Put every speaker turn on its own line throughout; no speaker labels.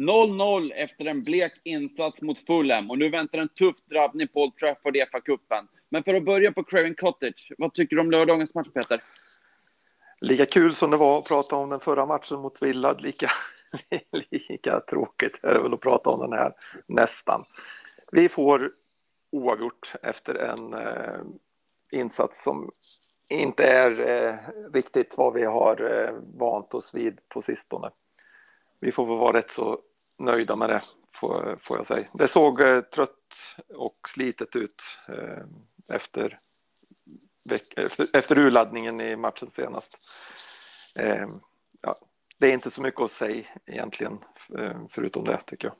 0-0 efter en blek insats mot Fulham och nu väntar en tuff drabbning på Old Trafford i FA-cupen. Men för att börja på Craven Cottage, vad tycker du om lördagens match, Peter?
Lika kul som det var att prata om den förra matchen mot Villa, lika, lika tråkigt är det väl att prata om den här, nästan. Vi får oavgjort efter en eh, insats som inte är eh, riktigt vad vi har eh, vant oss vid på sistone. Vi får väl vara rätt så nöjda med det, får, får jag säga. Det såg eh, trött och slitet ut eh, efter, efter, efter urladdningen i matchen senast. Eh, ja, det är inte så mycket att säga egentligen, förutom det tycker jag.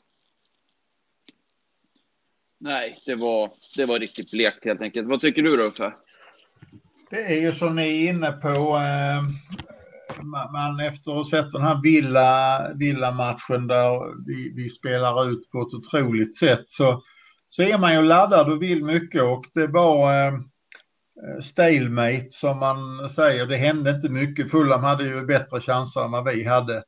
Nej, det var, det var riktigt blekt helt enkelt. Vad tycker du då Uffe?
Det är ju som ni är inne på, eh, man efter att ha sett den här villa, villa matchen där vi, vi spelar ut på ett otroligt sätt så, så är man ju laddad och vill mycket och det var eh, stalemate som man säger. Det hände inte mycket. Fulham hade ju bättre chanser än vad vi hade.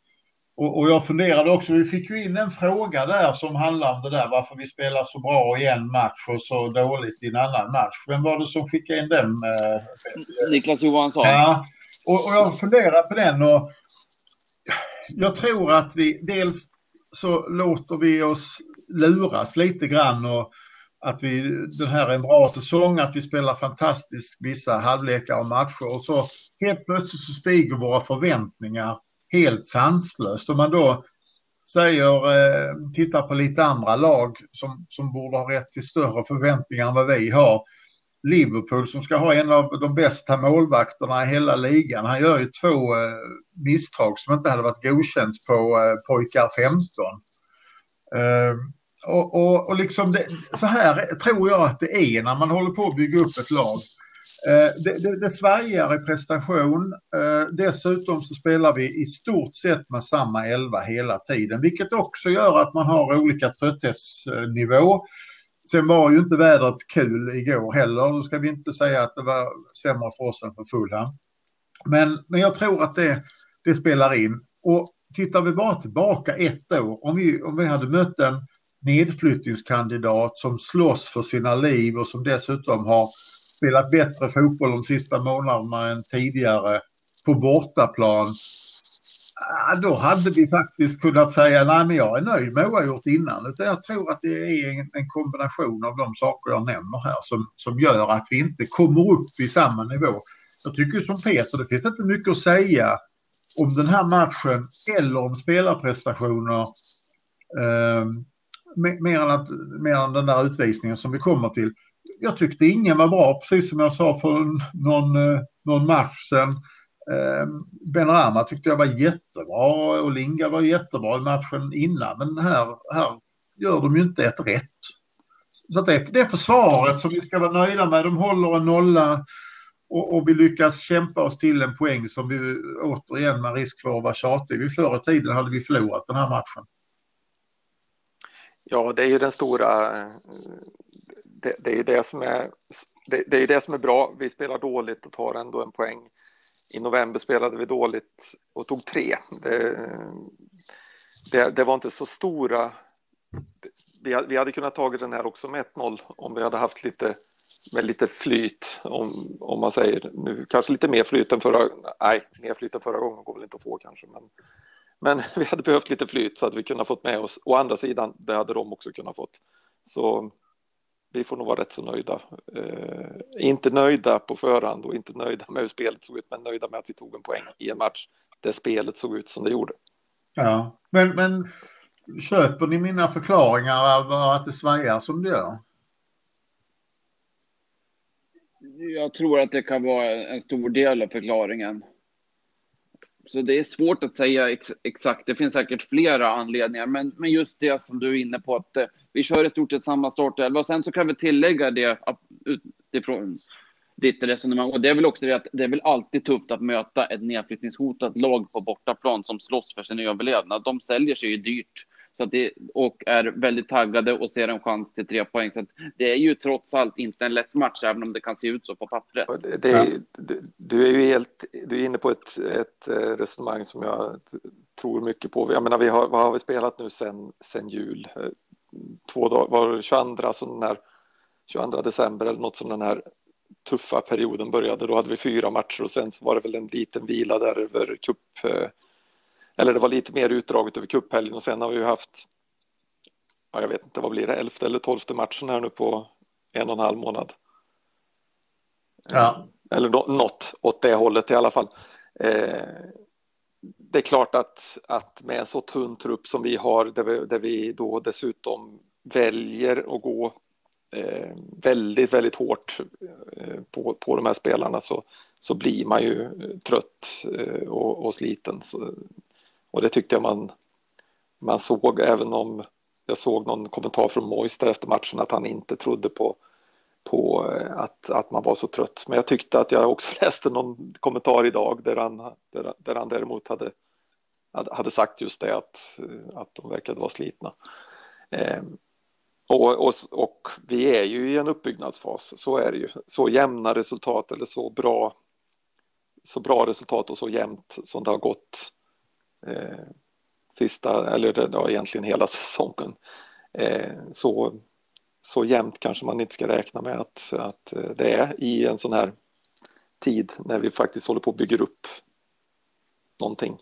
Och, och, jag funderade också, vi fick ju in en fråga där som handlar om det där varför vi spelar så bra i en match och så dåligt i en annan match. Vem var det som skickade in den? Eh,
Niklas Johansson.
Ja, och, och jag funderar på den och jag tror att vi dels så låter vi oss luras lite grann och att vi, den här är en bra säsong, att vi spelar fantastiskt vissa halvlekar och matcher och så helt plötsligt så stiger våra förväntningar helt sanslöst. Om man då säger, eh, tittar på lite andra lag som, som borde ha rätt till större förväntningar än vad vi har. Liverpool som ska ha en av de bästa målvakterna i hela ligan. Han gör ju två eh, misstag som inte hade varit godkänt på eh, pojkar 15. Eh, och, och, och liksom det, så här tror jag att det är när man håller på att bygga upp ett lag. Eh, det, det, det svajar i prestation. Eh, dessutom så spelar vi i stort sett med samma elva hela tiden, vilket också gör att man har olika trötthetsnivå. Sen var ju inte vädret kul igår heller. Då ska vi inte säga att det var sämre för oss än för Fulham. Men, men jag tror att det, det spelar in. Och tittar vi bara tillbaka ett år, om vi, om vi hade mött en nedflyttningskandidat som slåss för sina liv och som dessutom har spelat bättre fotboll de sista månaderna än tidigare på bortaplan. Då hade vi faktiskt kunnat säga nej men jag är nöjd med vad jag gjort innan. Utan jag tror att det är en, en kombination av de saker jag nämner här som, som gör att vi inte kommer upp i samma nivå. Jag tycker som Peter, det finns inte mycket att säga om den här matchen eller om spelarprestationer. Eh, mer, än att, mer än den där utvisningen som vi kommer till jag tyckte ingen var bra, precis som jag sa för någon, eh, någon match sen. Ehm, Benrahma tyckte jag var jättebra och Linga var jättebra i matchen innan. Men här, här gör de ju inte ett rätt. Så det, är, det är försvaret som vi ska vara nöjda med. De håller en nolla och, och vi lyckas kämpa oss till en poäng som vi återigen med risk för att vara tjatig. Vi förr i tiden hade vi förlorat den här matchen.
Ja, det är ju den stora eh, det, det, är det som är det, det, är det som är bra. Vi spelar dåligt och tar ändå en poäng. I november spelade vi dåligt och tog tre. Det, det, det var inte så stora. Vi, vi hade kunnat tagit den här också med 1-0 om vi hade haft lite med lite flyt om, om man säger nu kanske lite mer flyt än förra. Nej, mer flyt än förra gången går väl inte att få kanske, men men vi hade behövt lite flyt så att vi kunnat fått med oss. Å andra sidan, det hade de också kunnat fått. Så vi får nog vara rätt så nöjda. Eh, inte nöjda på förhand och inte nöjda med hur spelet såg ut, men nöjda med att vi tog en poäng i en match där spelet såg ut som det gjorde.
Ja, men, men köper ni mina förklaringar av att det svajar som det gör?
Jag tror att det kan vara en stor del av förklaringen. Så det är svårt att säga ex exakt. Det finns säkert flera anledningar, men, men just det som du är inne på att eh, vi kör i stort sett samma startelva och sen så kan vi tillägga det utifrån ditt resonemang. Och det är väl också det att det är väl alltid tufft att möta ett nedflyttningshotat lag på bortaplan som slåss för sin överlevnad. De säljer sig ju dyrt så att det, och är väldigt taggade och ser en chans till tre poäng. Så det är ju trots allt inte en lätt match, även om det kan se ut så på pappret.
Det, det, du är ju helt, du är inne på ett, ett resonemang som jag tror mycket på. Jag menar, vi har, vad har vi spelat nu sen, sen jul? Eh, två dagar, var det 22, så den här, 22 december eller något som den här tuffa perioden började. Då hade vi fyra matcher och sen så var det väl en liten vila där över cup, eh, eller det var lite mer utdraget över cuphelgen och sen har vi ju haft, ja, jag vet inte vad blir det, elfte eller tolfte matchen här nu på en och en halv månad.
Ja.
Eller något åt det hållet i alla fall. Eh, det är klart att, att med en så tunn trupp som vi har där vi, där vi då dessutom väljer att gå eh, väldigt, väldigt hårt eh, på, på de här spelarna så, så blir man ju trött eh, och, och, sliten. Så, och det tyckte jag man, man såg även om jag såg någon kommentar från Mois efter matchen att han inte trodde på på eh, att, att man var så trött. Men jag tyckte att jag också läste någon kommentar idag där han, där, där han däremot hade, hade sagt just det att, eh, att de verkade vara slitna. Eh, och, och, och, vi är ju i en uppbyggnadsfas, så är det ju. Så jämna resultat eller så bra, så bra resultat och så jämnt som det har gått eh, sista, eller ja, egentligen hela säsongen. Eh, så så jämnt kanske man inte ska räkna med att, att eh, det är i en sån här tid när vi faktiskt håller på att bygga upp någonting.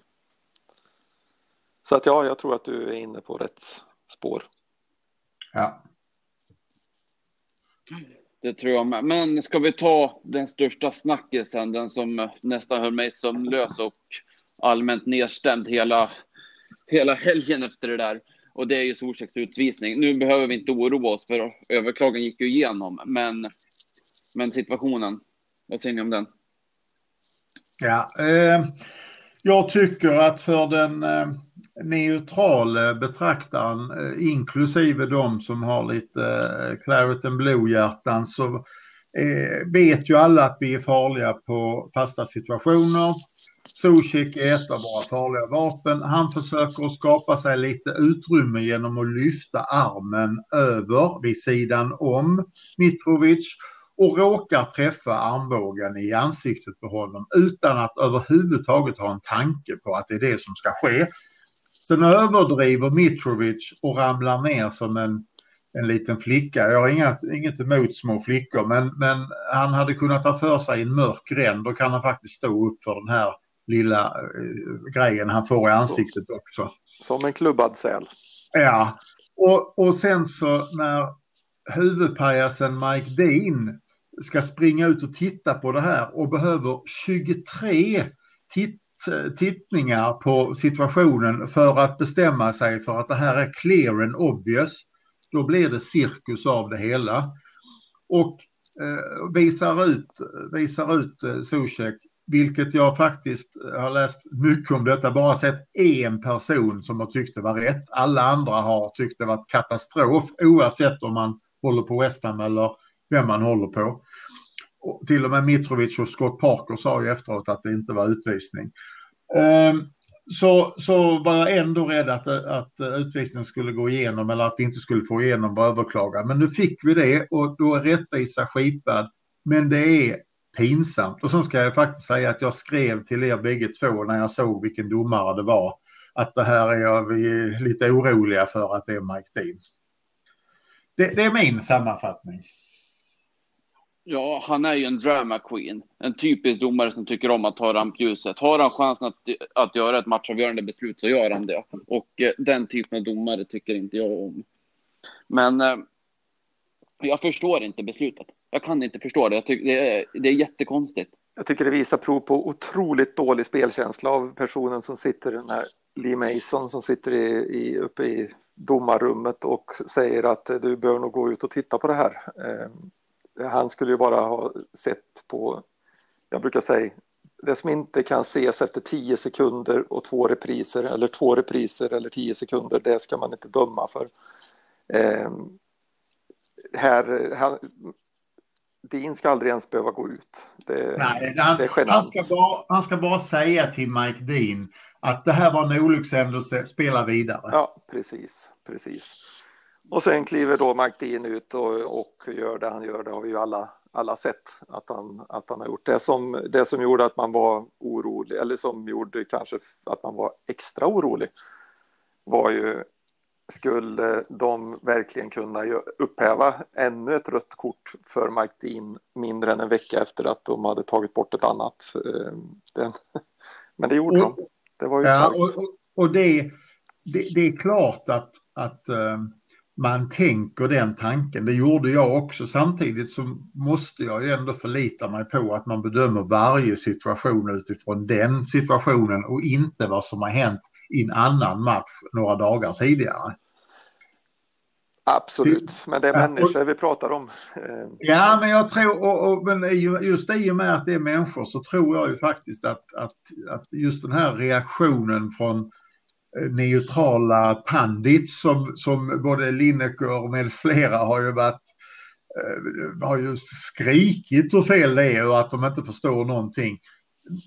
Så att ja, jag tror att du är inne på rätt spår.
Ja.
Det tror jag med. Men ska vi ta den största snackisen, den som nästan höll mig sömnlös och allmänt nedstämd hela, hela helgen efter det där. Och det är ju Zuzeks utvisning. Nu behöver vi inte oroa oss för överklagan gick ju igenom, men, men situationen, vad säger ni om den?
Ja, eh, jag tycker att för den eh, neutrala betraktaren, eh, inklusive de som har lite eh, Claret and Blue-hjärtan, så eh, vet ju alla att vi är farliga på fasta situationer. Zuzek är ett av våra farliga vapen. Han försöker skapa sig lite utrymme genom att lyfta armen över vid sidan om Mitrovic och råkar träffa armbågen i ansiktet på honom utan att överhuvudtaget ha en tanke på att det är det som ska ske. Sen överdriver Mitrovic och ramlar ner som en, en liten flicka. Jag har inget, inget emot små flickor men, men han hade kunnat ta för sig i en mörk gränd. Då kan han faktiskt stå upp för den här lilla eh, grejen han får i ansiktet så, också.
Som en klubbad säl.
Ja, och, och sen så när huvudpajasen Mike Dean ska springa ut och titta på det här och behöver 23 titt, tittningar på situationen för att bestämma sig för att det här är clear and obvious. Då blir det cirkus av det hela. Och eh, visar ut, visar ut eh, Zuzek vilket jag faktiskt har läst mycket om detta, bara sett en person som har tyckt det var rätt. Alla andra har tyckt det var katastrof oavsett om man håller på West Ham eller vem man håller på. Och till och med Mitrovic och Scott Parker sa ju efteråt att det inte var utvisning. Ehm, så, så var jag ändå rädd att, att utvisningen skulle gå igenom eller att vi inte skulle få igenom överklagan. Men nu fick vi det och då är rättvisa skipad. Men det är pinsamt. Och så ska jag faktiskt säga att jag skrev till er bägge två när jag såg vilken domare det var. Att det här är vi lite oroliga för att det är Mike Dean. Det, det är min sammanfattning.
Ja, han är ju en drama queen. En typisk domare som tycker om att ta rampljuset. Har han chansen att, att göra ett matchavgörande beslut så gör han det. Och eh, den typen av domare tycker inte jag om. Men eh, jag förstår inte beslutet. Jag kan inte förstå det. Jag tycker det är, det är jättekonstigt.
Jag tycker det visar prov på otroligt dålig spelkänsla av personen som sitter, den här Lee Mason som sitter i, i, uppe i domarrummet och säger att du bör nog gå ut och titta på det här. Eh, han skulle ju bara ha sett på, jag brukar säga, det som inte kan ses efter tio sekunder och två repriser eller två repriser eller tio sekunder, det ska man inte döma för. Eh, här, här, Dean ska aldrig ens behöva gå ut. Det,
Nej, han, det är han, ska bara, han ska bara säga till Mike Dean att det här var en olyckshändelse, spela vidare.
Ja, precis, precis. Och sen kliver då Mike Dean ut och, och gör det han gör, det har vi ju alla alla sett att han, att han har gjort. Det som, det som gjorde att man var orolig, eller som gjorde kanske att man var extra orolig, var ju skulle de verkligen kunna upphäva ännu ett rött kort för Mike Dean mindre än en vecka efter att de hade tagit bort ett annat. Eh, men det gjorde och, de. Det var ju
ja, och, och, och det, det, det, är klart att, att uh, man tänker den tanken. Det gjorde jag också. Samtidigt så måste jag ju ändå förlita mig på att man bedömer varje situation utifrån den situationen och inte vad som har hänt i en annan match några dagar tidigare.
Absolut, men det är människor vi pratar om.
Eh, ja, men jag tror, och, och, men just i och med att det är människor så tror jag ju faktiskt att, att, att just den här reaktionen från eh, neutrala pandits som, som både Lineker med flera har ju varit eh, har ju skrikit hur fel det är och att de inte förstår någonting.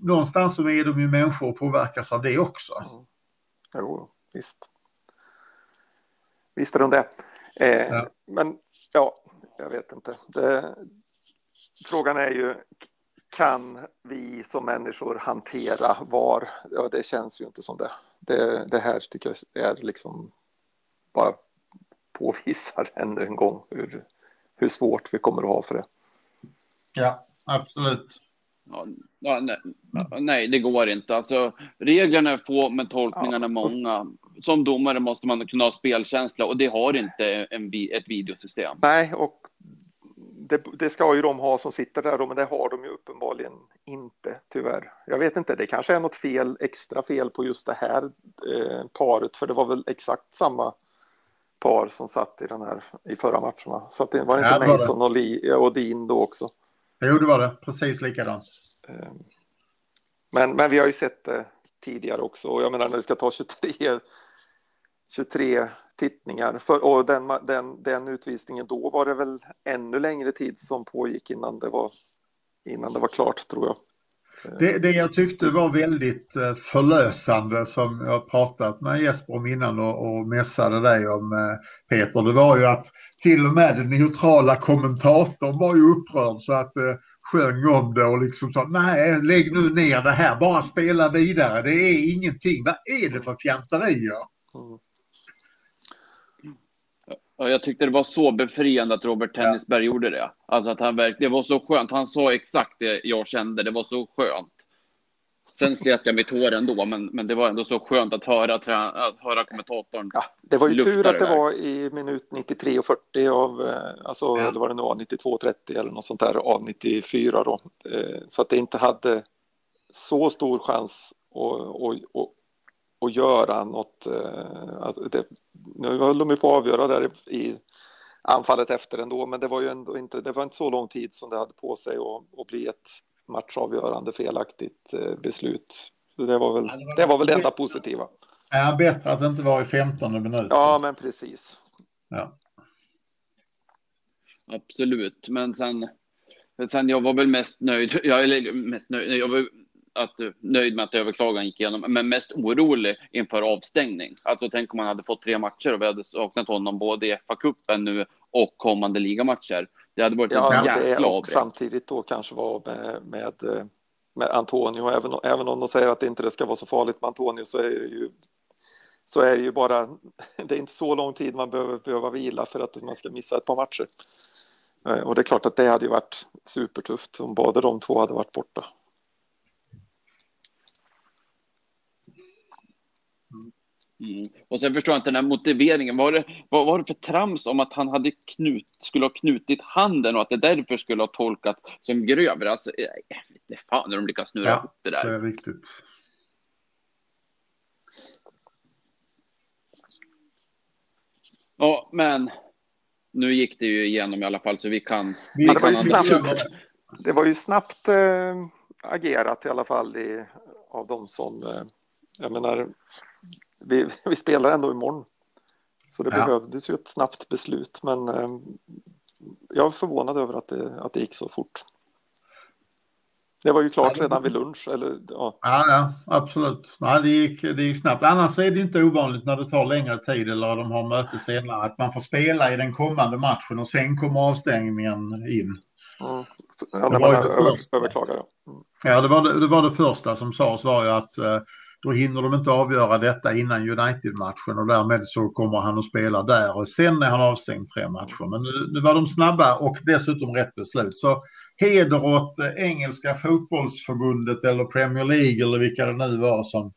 Någonstans så är de ju människor och påverkas av det också.
Jo, visst. Visst är de det. Eh, ja. Men ja, jag vet inte. Det, frågan är ju, kan vi som människor hantera VAR? Ja, det känns ju inte som det. Det, det här tycker jag är liksom bara påvisar ännu en gång hur, hur svårt vi kommer att ha för det.
Ja, absolut.
Ja, nej, nej, det går inte. Alltså, reglerna är få, men tolkningarna är många. Som domare måste man kunna ha spelkänsla och det har inte en, ett videosystem.
Nej, och det, det, ska ju de ha som sitter där, men det har de ju uppenbarligen inte, tyvärr. Jag vet inte, det kanske är något fel, extra fel på just det här eh, paret, för det var väl exakt samma par som satt i den här i förra matcherna. Så att det var inte ja, Mason och, Lee, och Dean då också.
Jo, det var det. Precis likadant.
Ehm. Men, men vi har ju sett det tidigare också. Och jag menar när vi ska ta 23, 23 tittningar. För, och den, den, den utvisningen då var det väl ännu längre tid som pågick innan det var, innan det var klart tror jag.
Det, det jag tyckte var väldigt eh, förlösande som jag pratat med Jesper om innan och, och mässade dig om eh, Peter, det var ju att till och med den neutrala kommentatorn var ju upprörd så att eh, sjöng om det och liksom sa nej lägg nu ner det här, bara spela vidare, det är ingenting. Vad är det för fjanterier? Mm.
Ja, jag tyckte det var så befriande att Robert Tennisberg ja. gjorde det. Alltså att han verkligen, det var så skönt. Han sa exakt det jag kände. Det var så skönt. Sen slet jag mitt hår ändå, men, men det var ändå så skönt att höra, att höra kommentatorn.
Ja, det var ju tur att det var i minut 93 och 40 av, eh, alltså ja. det var det 92 30 eller något sånt där av 94 då. Eh, så att det inte hade så stor chans att, att, att, att göra något. Eh, alltså det, nu höll de ju på att avgöra där i anfallet efter ändå, men det var ju ändå inte, det var inte så lång tid som det hade på sig att, att bli ett matchavgörande felaktigt eh, beslut. Så det var väl ja, det, var, det var väl det enda positiva.
Ja, bättre att det inte var i 15 minuten.
Ja, men precis.
Ja.
Absolut, men sen, sen jag var väl mest nöjd, jag, eller mest nöjd, jag var att, nöjd med att överklagan gick igenom, men mest orolig inför avstängning. Alltså tänk om man hade fått tre matcher och vi hade saknat honom både i FA-cupen nu och kommande ligamatcher. Det hade varit ja, en jäkla det,
och Samtidigt då kanske var med, med, med Antonio, även, även om de säger att det inte ska vara så farligt med Antonio så är det ju så är det ju bara, det är inte så lång tid man behöver behöva vila för att man ska missa ett par matcher. Eh, och det är klart att det hade ju varit supertufft om båda de två hade varit borta.
Mm. Och sen förstår jag inte den här motiveringen. Var det, vad var det för trams om att han hade knut, skulle ha knutit handen och att det därför skulle ha tolkats som grövre? Alltså, jag vet inte fan när de lyckas snurra ja, ihop det där.
det är riktigt.
Ja, men nu gick det ju igenom i alla fall så vi kan...
Vi kan det, var ju snabbt, det var ju snabbt äh, agerat i alla fall i, av de som... Äh, jag menar, vi, vi spelar ändå imorgon. Så det ja. behövdes ju ett snabbt beslut, men eh, jag är förvånad över att det, att det gick så fort. Det var ju klart redan vid lunch. Eller,
ja. ja, ja absolut. Ja, det, gick, det gick snabbt. Annars är det inte ovanligt när det tar längre tid eller de har möte senare att man får spela i den kommande matchen och sen kommer avstängningen in.
Mm. Ja, det, var det, första. Mm.
Ja, det var det, det var det första som sades var ju att eh, då hinner de inte avgöra detta innan United-matchen och därmed så kommer han att spela där och sen är han avstängd tre matcher. Men nu, nu var de snabba och dessutom rätt beslut. Så heder åt eh, engelska fotbollsförbundet eller Premier League eller vilka det nu var som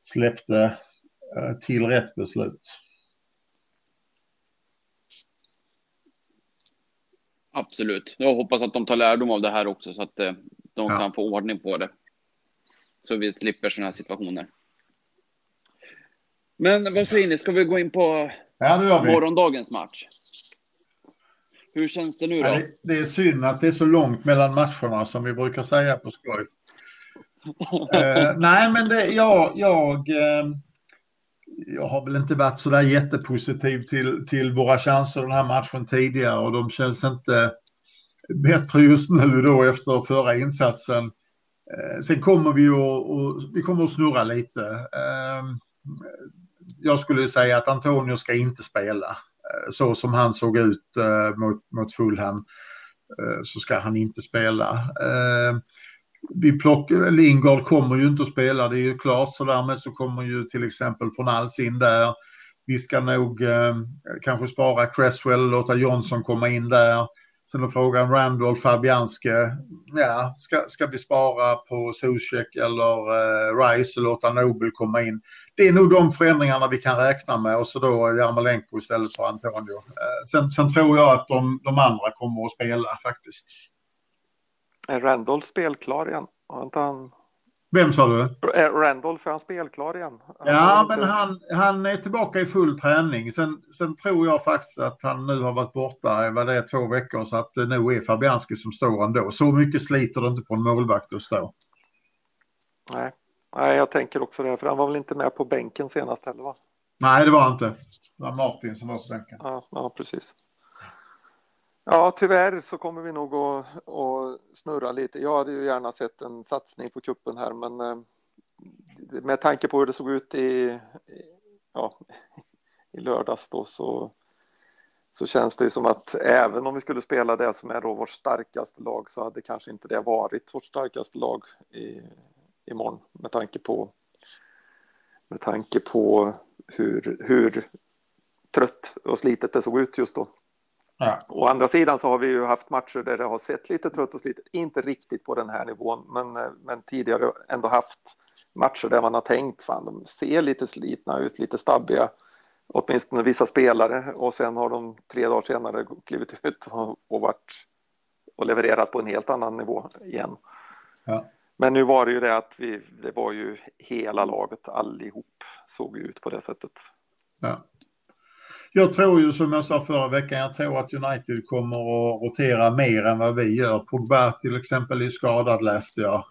släppte eh, till rätt beslut.
Absolut. Jag hoppas att de tar lärdom av det här också så att eh, de ja. kan få ordning på det. Så vi slipper sådana här situationer. Men vad säger ni, ska vi gå in på
ja,
morgondagens match? Hur känns det nu då? Ja,
det, det, är synd att det är så långt mellan matcherna som vi brukar säga på skoj. uh, nej, men det, jag, jag, uh, jag har väl inte varit så där jättepositiv till, till våra chanser den här matchen tidigare och de känns inte bättre just nu då efter förra insatsen. Eh, sen kommer vi att, vi kommer att snurra lite. Ehm, jag skulle säga att Antonio ska inte spela. Eh, så som han såg ut eh, mot, mot Fulham så ska han inte spela. Ehm, vi plockar, Lingard kommer ju inte att spela, det är ju klart, så därmed så kommer ju till exempel från Alls in där. Vi ska nog eh, kanske spara Cresswell, låta Johnson komma in där. Sen är frågan Randall, Fabianske. Ja, ska, ska vi spara på Zuzek eller eh, Rice och låta Nobel komma in? Det är nog de förändringarna vi kan räkna med och så då Jarmolenko istället för Antonio. Eh, sen, sen, tror jag att de, de andra kommer att spela faktiskt.
Är Randall spelklar igen? Har inte han
vem sa du?
Randolph, är han spelklar igen?
Han ja, men han, han är tillbaka i full träning. Sen, sen tror jag faktiskt att han nu har varit borta, vad det är, två veckor, så att det nog är Fabianski som står ändå. Så mycket sliter det inte på en målvakt att stå.
Nej. Nej, jag tänker också det, för han var väl inte med på bänken senast heller va?
Nej, det var han inte. Det var Martin som var på bänken.
Ja, ja precis. Ja, tyvärr så kommer vi nog att, att snurra lite. Jag hade ju gärna sett en satsning på kuppen här, men eh, med tanke på hur det såg ut i, ja, i lördags då så, så känns det ju som att även om vi skulle spela det som är då vårt starkaste lag så hade kanske inte det varit vårt starkaste lag i, imorgon med tanke på med tanke på hur, hur trött och slitet det såg ut just då. Ja. Å andra sidan så har vi ju haft matcher där det har sett lite trött och slitet, inte riktigt på den här nivån, men, eh, men tidigare ändå haft matcher där man har tänkt fan de ser lite slitna ut, lite stabbiga, åtminstone vissa spelare och sen har de tre dagar senare klivit ut och, och varit och levererat på en helt annan nivå igen. Ja. Men nu var det ju det att vi, det var ju hela laget allihop såg ut på det sättet.
Ja. Jag tror ju som jag sa förra veckan, jag tror att United kommer att rotera mer än vad vi gör. Pogba till exempel är skadad läste jag.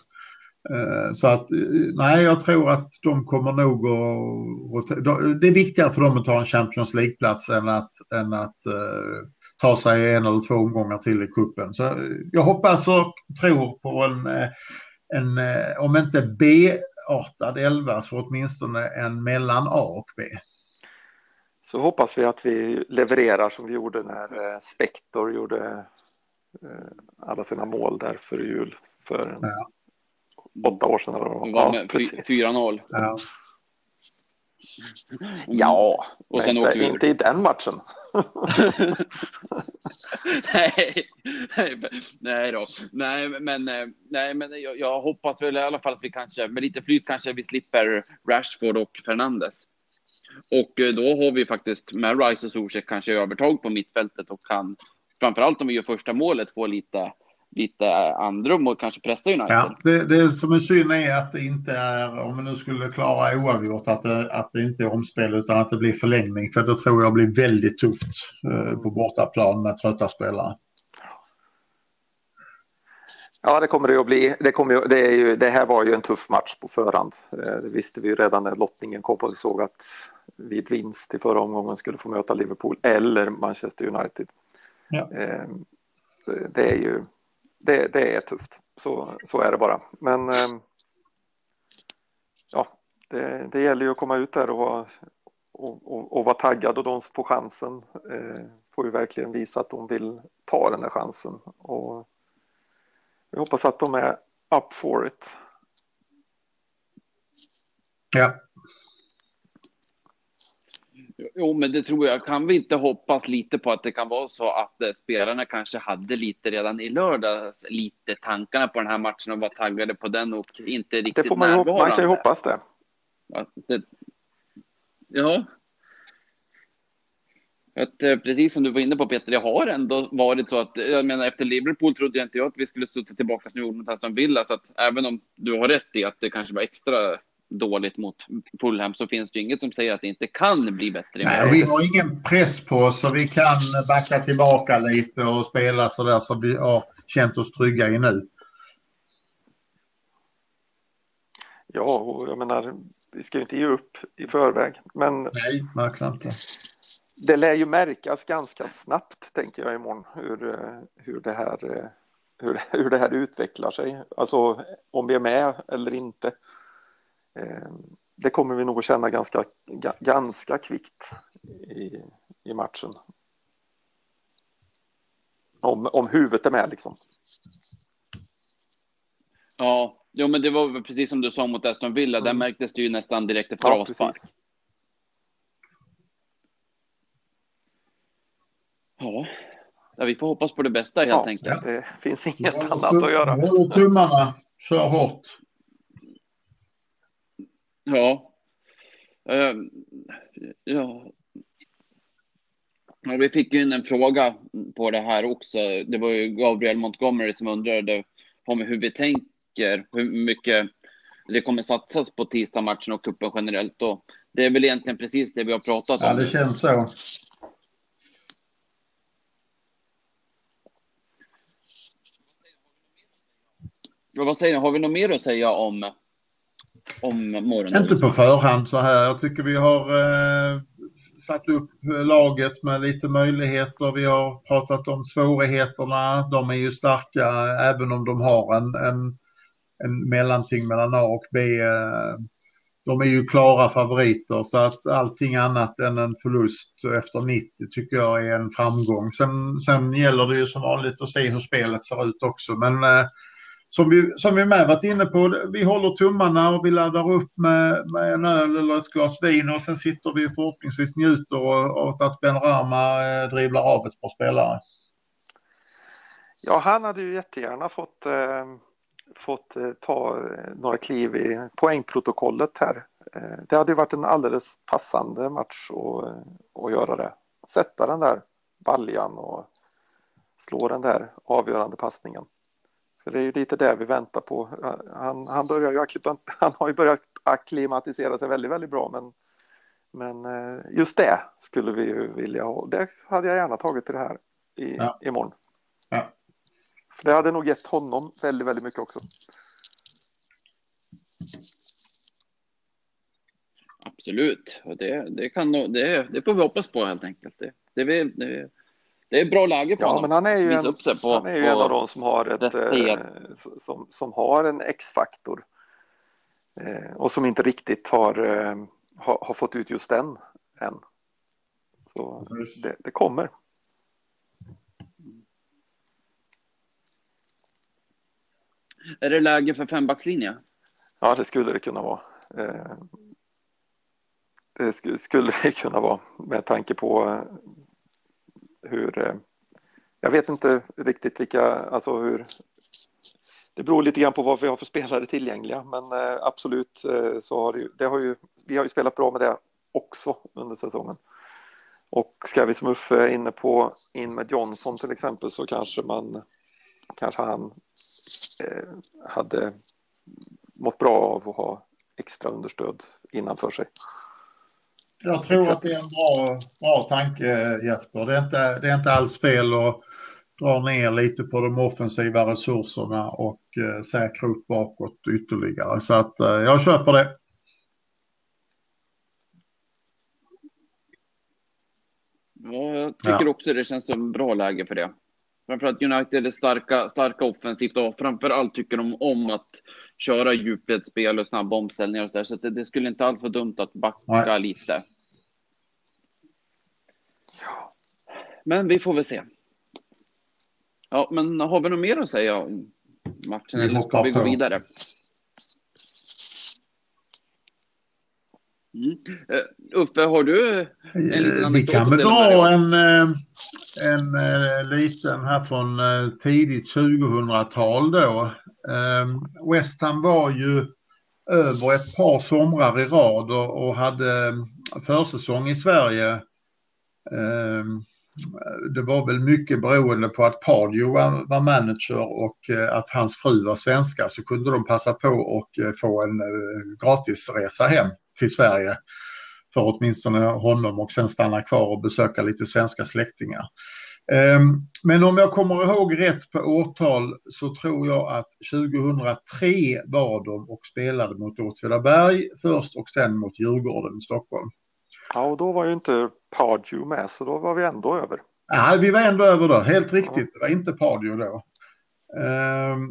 Eh, så att eh, nej, jag tror att de kommer nog att... Det är viktigare för dem att ta en Champions League-plats än att, än att eh, ta sig en eller två omgångar till i kuppen. Så jag hoppas och tror på en, en om inte B-artad elva så åtminstone en mellan A och B
så hoppas vi att vi levererar som vi gjorde när eh, Spektor gjorde eh, alla sina mål där för jul för ja. åtta år sedan. Eller
ja, 4-0. Ja.
ja, och sen inte, vi... inte i den matchen.
nej, nej, då. Nej, men, nej, men jag, jag, hoppas väl i alla fall att vi kanske med lite flyt kanske vi slipper Rashford och Fernandes. Och eh, då har vi faktiskt med Rice och Zuzek kanske övertag på mittfältet och kan framförallt om vi gör första målet få lite lite andrum och kanske pressa United.
Ja, det, det som är synd är att det inte är, om vi nu skulle klara oavgjort, att det, att det inte är omspel utan att det blir förlängning. För då tror jag blir väldigt tufft eh, på bortaplan med trötta spelare.
Ja, det kommer det att bli. Det, kommer, det, ju, det här var ju en tuff match på förhand. Eh, det visste vi ju redan när lottningen kom och vi såg att vid vinst i förra omgången skulle få möta Liverpool eller Manchester United. Ja. Ehm, det är ju det, det, är tufft, så, så är det bara. Men ehm, ja, det, det gäller ju att komma ut där och, och, och, och vara taggad och de får chansen. Eh, får ju verkligen visa att de vill ta den där chansen. Och jag hoppas att de är up for it.
Ja.
Jo, men det tror jag. Kan vi inte hoppas lite på att det kan vara så att eh, spelarna kanske hade lite redan i lördags, lite tankarna på den här matchen och var taggade på den och inte riktigt
Det får man, ju, hop- man kan ju hoppas det.
Det ja. Att, eh, precis som du var inne på Peter, det har ändå varit så att, jag menar efter Liverpool trodde jag inte jag att vi skulle studsa tillbaka som vi gjorde mot Aston Villa, så att även om du har rätt i att det kanske var extra dåligt mot Fulham så finns det inget som säger att det inte kan bli bättre.
Nej, vi har ingen press på oss så vi kan backa tillbaka lite och spela så där som vi har känt oss trygga i nu.
Ja, och jag menar, vi ska ju inte ge upp i förväg, men
Nej, verkligen inte.
Det lär ju märkas ganska snabbt, tänker jag imorgon, hur, eh, hur, det, här, eh, hur, hur det här utvecklar sig. Alltså om vi är med eller inte. Eh, Det kommer vi nog att känna ganska, ga- ganska kvickt i, i matchen. Om, om huvudet är med liksom.
Ja, jo, men det var precis som du sa mot Aston Villa, där
Mm.
märktes det ju nästan direkt efter
Ja,
avspark.
precis.
Ja. ja, vi får hoppas på det bästa helt
Ja,
enkelt.
det finns inget annat att göra.
Håll tummarna, kör hårt.
Ja. Ehm, ja. ja. Vi fick ju in en fråga på det här också. Det var ju Gabriel Montgomery som undrade om hur vi tänker, hur mycket det kommer satsas på tisdagsmatchen och cupen generellt. Och det är väl egentligen precis det vi har pratat
Ja,
om.
det känns så.
Vad säger ni? Har vi något mer att säga om, om morgonen?
Inte på förhand så här. Jag tycker vi har eh, satt upp laget med lite möjligheter. Vi har pratat om svårigheterna. De är ju starka även om de har en, en, en mellanting mellan A och B. Eh, de är ju klara favoriter så att allting annat än en förlust efter 90 tycker jag är en framgång. Sen, sen gäller det ju som vanligt att se hur spelet ser ut också. Men eh, som vi, som vi med varit inne på, vi håller tummarna och vi laddar upp med, med en öl eller ett glas vin och sen sitter vi förhoppningsvis njuter och- åt att Ben Rama eh, dribblar av ett par spelare.
Ja, han hade ju jättegärna fått, eh, fått eh, ta eh, några kliv i poängprotokollet här. Eh, det hade ju varit en alldeles passande match att, eh, att göra det. Sätta den där baljan och slå den där avgörande passningen. För det är ju lite det vi väntar på. Han, han, börjar ju, han har ju börjat akklimatisera sig väldigt, väldigt bra men, men eh, just det skulle vi ju vilja ha. Det hade jag gärna tagit till det här i,
Ja.
imorgon.
Ja.
För det hade nog gett honom väldigt, väldigt mycket också.
Absolut. Och det, det, kan, nog- det, det får vi hoppas på helt enkelt. Det, det, är- det, det är bra läge för
Ja,
honom.
men han är ju, en,
på,
han är ju
på,
en av de som har, ett, eh, som, som har en X-faktor. Eh, och som inte riktigt har, eh, har, har fått ut just den än. Så det, det kommer.
Är det läge för fembackslinje?
Ja, det skulle det kunna vara. Eh, det skulle, skulle det kunna vara med tanke på eh, hur... Eh, jag vet inte riktigt vilka, alltså hur... Det beror lite grann på vad vi har för spelare tillgängliga, men eh, absolut eh, så har det, ju, det har ju, vi har ju spelat bra med det också under säsongen. Och ska vi som Uffe är inne på in med Johnson till exempel så kanske man kanske han eh, hade mått bra av att ha extra understöd innanför sig.
Jag tror att det är en bra, bra tanke Jesper. Det är, inte, det är inte alls fel att dra ner lite på de offensiva resurserna och eh, säkra upp bakåt ytterligare. Så att eh, jag köper det.
Ja, jag tycker
Ja.
också det känns som bra läge för det. Framförallt United är starka, starka offensivt och framförallt tycker de om att köra djupledsspel och snabba omställningar och så där. Så det, det skulle inte alls vara dumt att backa
Nej.
lite. Men vi får väl se. Ja, men har vi något mer att säga om matchen
Vi
eller ska vi gå vidare? Mm. Uh, Uffe, har du en liten
Vi kan väl dra en, eh, en eh, liten här från eh, tidigt 2000-tal då. Eh, West Ham var ju över ett par somrar i rad och, hade eh, försäsong i Sverige. Ehm, det var väl mycket beroende på att Pardio var, var manager och eh, att hans fru var svenska så kunde de passa på och eh, få en eh, gratisresa hem till Sverige för åtminstone honom och sen stanna kvar och besöka lite svenska släktingar. Ehm, men om jag kommer ihåg rätt på årtal så tror jag att 2003 var de och spelade mot Åtvidaberg först och sen mot Djurgården i Stockholm.
Ja, och då var ju inte Pardew med, så då var vi ändå över.
Ja, vi var ändå över då, helt riktigt. Det var inte Pardew då. Ehm,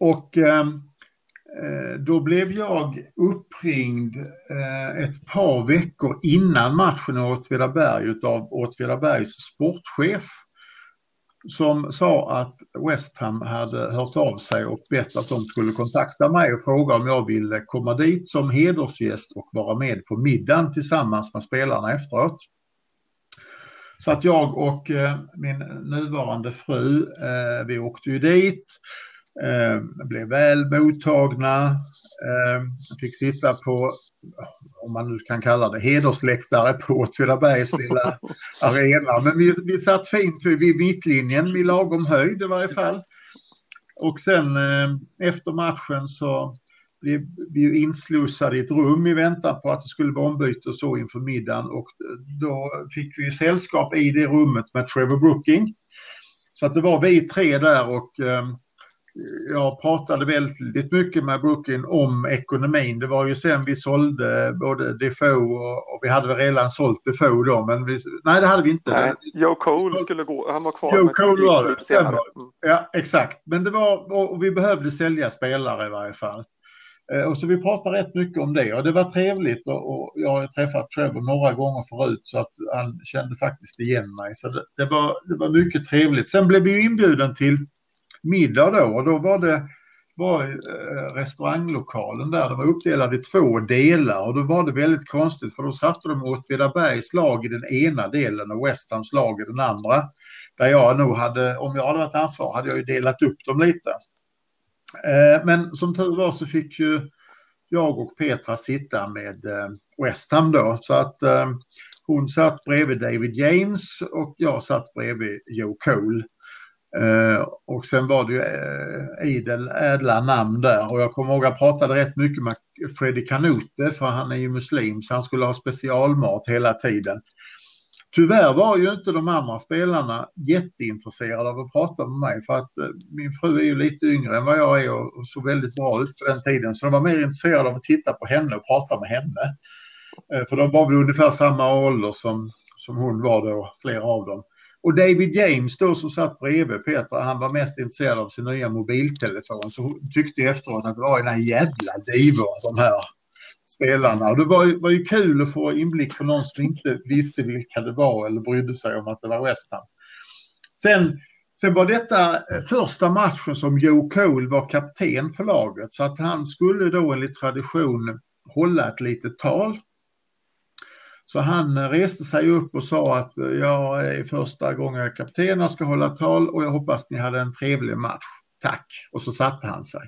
och ehm, eh, då blev jag uppringd eh, ett par veckor innan matchen i Åtvidaberg utav Åtvidabergs sportchef som sa att West Ham hade hört av sig och bett att de skulle kontakta mig och fråga om jag ville komma dit som hedersgäst och vara med på middagen tillsammans med spelarna efteråt. Så att jag och eh, min nuvarande fru, eh, vi åkte ju dit, eh, blev väl mottagna, fick sitta på, om man nu kan kalla det, hedersläktare på Åtvidabergs lilla arena. Men vi, vi satt fint vid mittlinjen, vid lagom höjd i varje fall. Och sen eh, efter matchen så blev vi ju inslussade i ett rum i väntan på att det skulle vara ombyte och så inför middagen och då fick vi sällskap i det rummet med Trevor Brooking. Så att det var vi tre där och eh, jag pratade väldigt mycket med Brooking om ekonomin. Det var ju sen vi sålde både Defoe och, och vi hade väl redan sålt Defoe då men vi, nej det hade vi inte.
Nej, Joe Cole skulle gå, han var kvar.
Joe Cole var det, stämmer.
Mm.
Ja, exakt. Men det var, och vi behövde sälja spelare i varje fall. Eh, Och så vi pratade rätt mycket om det och det var trevligt och, jag har träffat Trevor några gånger förut så att han kände faktiskt igen mig. Så det, det, var, det var mycket trevligt. Sen blev vi ju inbjuden till middag då och då var det var eh, restauranglokalen där, den var uppdelad i två delar och då var det väldigt konstigt för då satte de Åtvidabergs lag i den ena delen och West Hams lag i den andra. Där jag nog hade, om jag hade varit ansvarig, hade jag ju delat upp dem lite. Eh, men som tur var så fick ju jag och Petra sitta med Westham West Ham då. Så att eh, hon satt bredvid David James och jag satt bredvid Joe Cole. Eh, och sen var det ju eh, idel ädla namn där och jag kommer ihåg att jag pratade rätt mycket med Freddy Kanute för han är ju muslim så han skulle ha specialmat hela tiden. Tyvärr var ju inte de andra spelarna jätteintresserade av att prata med mig för att eh, min fru är ju lite yngre än vad jag är och, och såg väldigt bra ut på den tiden. Så de var mer intresserade av att titta på henne och prata med henne. Eh, för de var väl ungefär samma ålder som, som hon var då, flera av dem. Och David James då som satt bredvid Petra, han var mest intresserad av sin nya mobiltelefon. Så tyckte efteråt att det var en jävla divor de här spelarna. Och det var, ju- var ju kul att få inblick för någon som inte visste vilka det var eller brydde sig om att det var West Ham. Sen, sen var detta eh, första matchen som Joe Cole var kapten för laget så att han skulle då enligt tradition hålla ett litet tal. Så han reste sig upp och sa att eh, jag är första gången jag är kapten och ska hålla tal och jag hoppas ni hade en trevlig match. Tack. Och så satte han sig.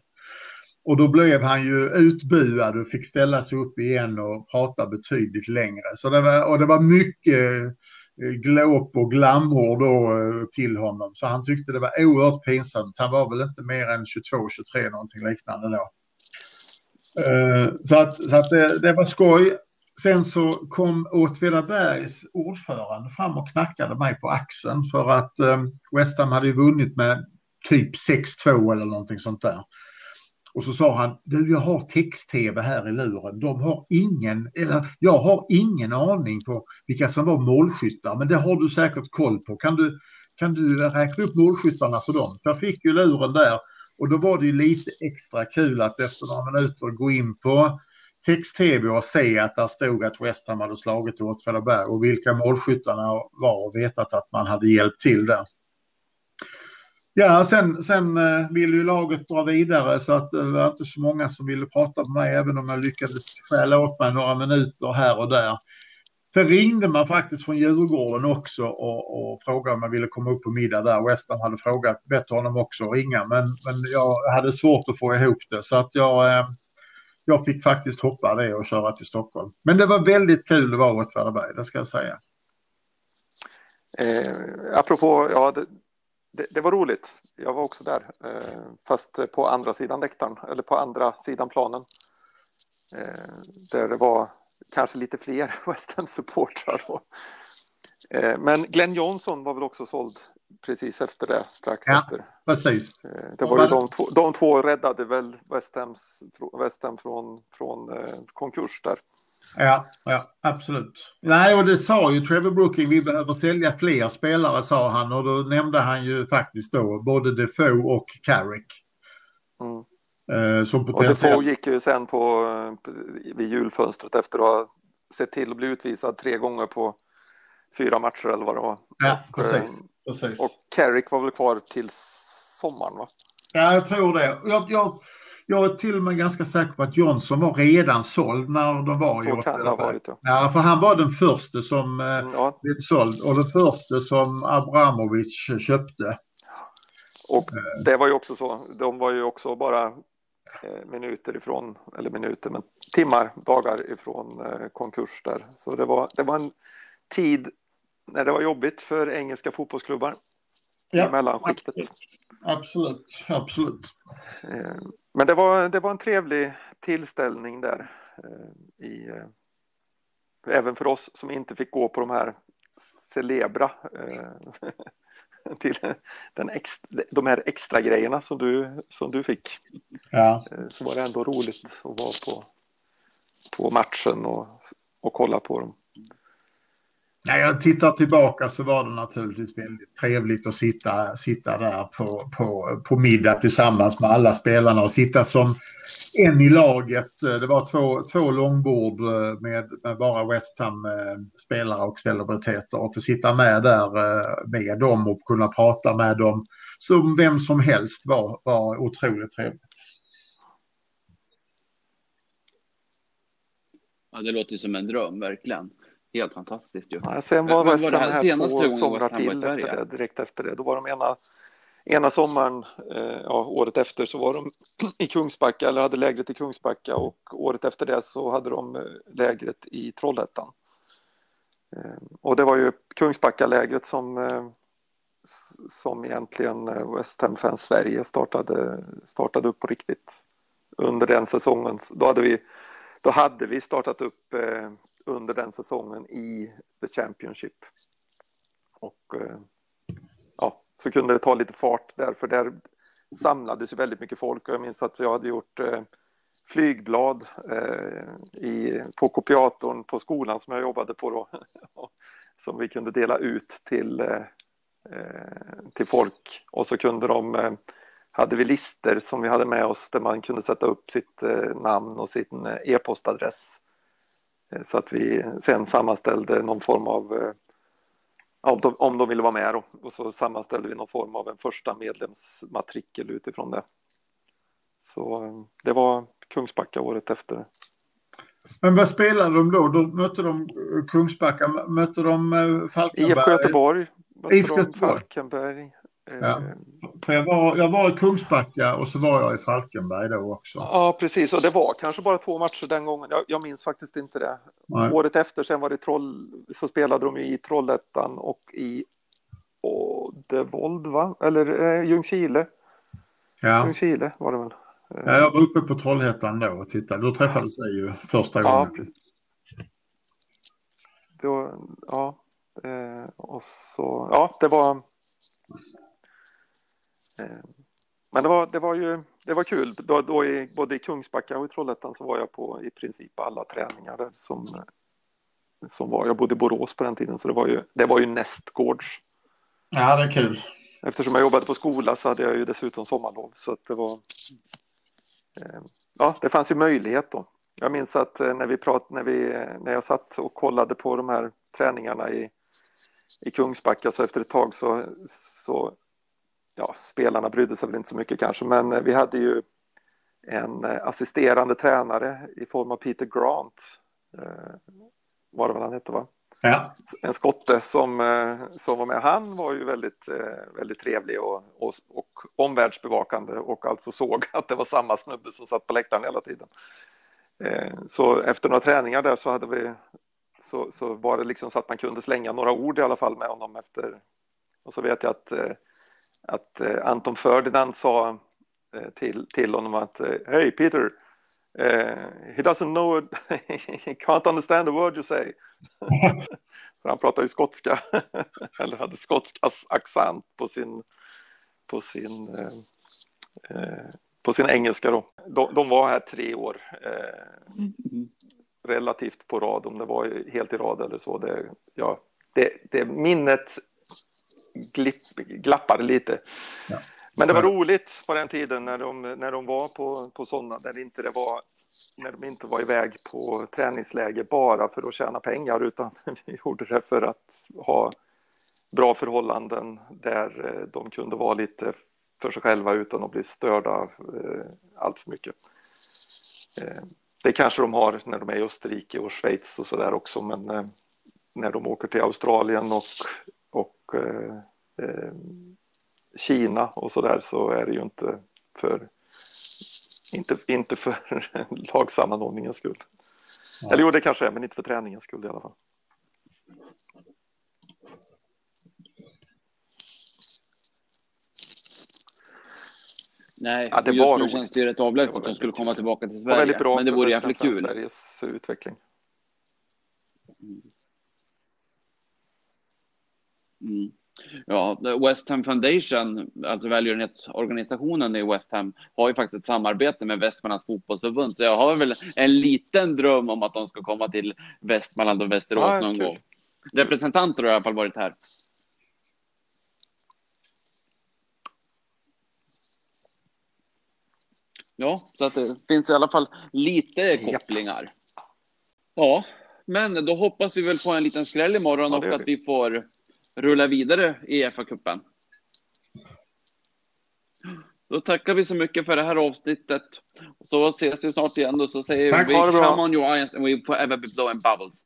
Och då blev han ju utbuad och fick ställa sig upp igen och prata betydligt längre. Så det var, och det var mycket eh, glåp och glamour då eh, till honom. Så han tyckte det var oerhört pinsamt. Han var väl inte mer än 22-23 någonting liknande då. Så att, så att det, det var skoj. Sen så kom Åtvidabergs ordförande fram och knackade mig på axeln för att eh, West Ham hade ju vunnit med typ 6-2 eller någonting sånt där. Och så sa han, du jag har text-tv här i luren. De har ingen, eller jag har ingen aning på vilka som var målskyttar, men det har du säkert koll på. Kan du, kan du räkna upp målskyttarna för dem? Så jag fick ju luren där och då var det ju lite extra kul att efter några minuter gå in på text-tv och se att där stod att West Ham hade slagit Åtvidaberg och vilka målskyttarna var och vetat att man hade hjälpt till där. Ja, sen, sen eh, ville ju laget dra vidare så att det var inte så många som ville prata med mig även om jag lyckades stjäla åt mig några minuter här och där. Sen ringde man faktiskt från Djurgården också och, och frågade om jag ville komma upp på middag där. Western hade frågat, bett honom också att ringa men, men jag hade svårt att få ihop det så att jag, eh, jag fick faktiskt hoppa det och köra till Stockholm. Men det var väldigt kul att vara Åtvidaberg, det ska jag säga.
Eh, apropå, ja det, det, det, var roligt. Jag var också där, eh, fast på andra sidan läktaren, eller på andra sidan planen. Eh, där det var kanske lite fler West Ham-supportrar. Eh, men Glenn Johnson var väl också såld precis efter det, strax
ja,
efter.
precis.
Eh, det var ju de två, de två räddade väl West, Hams, West Ham från, från eh, konkurs där.
Ja, ja, absolut. Nej, och det sa ju Trevor Brooking, vi behöver sälja fler spelare sa han och då nämnde han ju faktiskt då både Defoe och Carrick.
Mm.
Eh, som
och Defoe gick ju sen på vid julfönstret efter att ha sett till att bli utvisad tre gånger på fyra matcher eller vad det var.
Ja, och, precis.
Och Carrick var väl kvar till sommaren va?
Ja, jag tror det. Jag, jag, jag är till och med ganska säker på att Johnson var redan såld när de var
Så i ja.
ja, för han var den första som eh, mm, ja. blev såld och den första som Abramovic köpte.
Och det var ju också så, de var ju också bara eh, minuter ifrån, eller minuter, men timmar, dagar ifrån eh, konkurs där. Så det var, det var en tid när det var jobbigt för engelska fotbollsklubbar ja, i mellanskiktet.
Absolut, absolut.
Eh, men det var, det var en trevlig tillställning där. Eh, I, eh, även för oss som inte fick gå på de här celebra till den ex, de här extra grejerna som du, som du fick.
Ja.
Så var det ändå roligt att vara på, på matchen och, och kolla på dem.
När jag tittar tillbaka så var det naturligtvis väldigt trevligt att sitta, sitta där på, på, på middag tillsammans med alla spelarna och sitta som en i laget. Det var två, två långbord eh, med, med bara West Ham-spelare eh, och celebriteter och få sitta med där eh, med dem och kunna prata med dem som vem som helst var, var otroligt trevligt.
Ja, det låter som en dröm, verkligen. Helt fantastiskt ju.
Ja, sen var West Ham här, här två somrar till efter det, direkt efter det. Då var de ena, ena sommaren, eh, ja, året efter så var de i Kungsbacka, eller hade lägret i Kungsbacka och året efter det så hade de eh, lägret i Trollhättan. Eh, och det var ju Kungsbacka-lägret som, eh, som egentligen eh, West Ham Fans Sverige startade, startade upp på riktigt. Under den säsongen, då hade vi, då hade vi startat upp eh, under den säsongen i The Championship. Och eh, ja, så kunde det ta lite fart där, för där samlades ju väldigt mycket folk. Och jag minns att jag hade gjort eh, flygblad eh, i, på kopiatorn på skolan som jag jobbade på då, som vi kunde dela ut till, eh, eh, till folk. Och så kunde de eh, hade vi lister som vi hade med oss där man kunde sätta upp sitt eh, namn och sin e-postadress. Eh, så att vi sen sammanställde någon form av, eh, om de, om de ville vara med då, och så sammanställde vi någon form av en första medlemsmatrikel utifrån det. Så eh, det var Kungsbacka året efter.
Men vad spelade de då? Då mötte de Kungsbacka, mötte de Falkenberg?
IFK Göteborg, mötte IFK Göteborg. Falkenberg,
Ja. För jag, var, jag var i Kungsbacka och så var jag i Falkenberg då också.
Ja, precis. Och det var kanske bara två matcher den gången. Jag, jag minns faktiskt inte det. Nej. Året efter sen var det Troll, så spelade de i Trollhättan och i Ådevold, va? Eller eh, Ljungskile.
Ja.
Ljungskile var det väl.
Ja, jag var uppe på Trollhättan då och tittade. Då träffades vi ju första gången. Ja,
då, ja. Eh, och så, ja, det var men det var, det var ju det var kul. Då, då i, både i Kungsbacka och i Trollhättan så var jag på i princip alla träningar som, som var. Jag bodde i Borås på den tiden så det var ju, det var ju nästgårds.
Ja, det är kul.
Eftersom jag jobbade på skola så hade jag ju dessutom sommarlov så att det var. Eh, ja, det fanns ju möjlighet då. Jag minns att när vi prat, när, vi, när jag satt och kollade på de här träningarna i, i Kungsbacka så efter ett tag så, så ja, spelarna brydde sig väl inte så mycket kanske, men vi hade ju en assisterande tränare i form av Peter Grant, eh, var det väl han hette va?
Ja.
En skotte som, eh, som var med. Han var ju väldigt, eh, väldigt trevlig och, och, och omvärldsbevakande och alltså såg att det var samma snubbe som satt på läktaren hela tiden. Eh, så efter några träningar där så hade vi så, så var det liksom så att man kunde slänga några ord i alla fall med honom efter. Och så vet jag att, att Anton Ferdinand sa till, till honom att Hej Peter, he doesn't know, he can't understand the word you say. För han pratar ju skotska, eller hade skotsk accent på sin, på sin, eh, på sin engelska då. De, de, var här tre år, eh, mm. relativt på rad, om det var helt i rad eller så. Det, ja, det, det minnet glipp, glappade lite. Ja. Men det var roligt på den tiden när de, när de var på, på sådana där inte det var när de inte var iväg på träningsläger bara för att tjäna pengar utan vi gjorde det för att ha bra förhållanden där eh, de kunde vara lite för sig själva utan att bli störda eh, allt för mycket. Eh, det kanske de har när de är i Österrike och Schweiz och sådär också men när de åker till Australien och, och eh, Kina och sådär så är det ju inte för inte, inte för lagsammanhållningens skull. Ja. Eller jo, det kanske är, men inte för träningens skull i alla fall.
Nej, ja, det just var nu känns det ju rätt avlägset att de skulle komma tillbaka till Sverige. Bra men det vore jäkligt kul.
Sveriges utveckling.
Mm. Mm. Ja, West Ham Foundation, alltså välgörenhetsorganisationen i West Ham, har ju faktiskt ett samarbete med Västmanlands fotbollsförbund, så jag har väl en liten dröm om att de ska komma till Västmanland och Västerås ja, någon kul. gång. Representanter har i alla fall varit här. Ja, så att det finns i alla fall lite kopplingar. Ja, men då hoppas vi väl på en liten skräll imorgon ja, och att vi får rulla vidare i FA-cupen. Då tackar vi så mycket för det här avsnittet. Så ses vi snart igen och så säger Tack, vi Come on your eyes and we forever be blowing bubbles.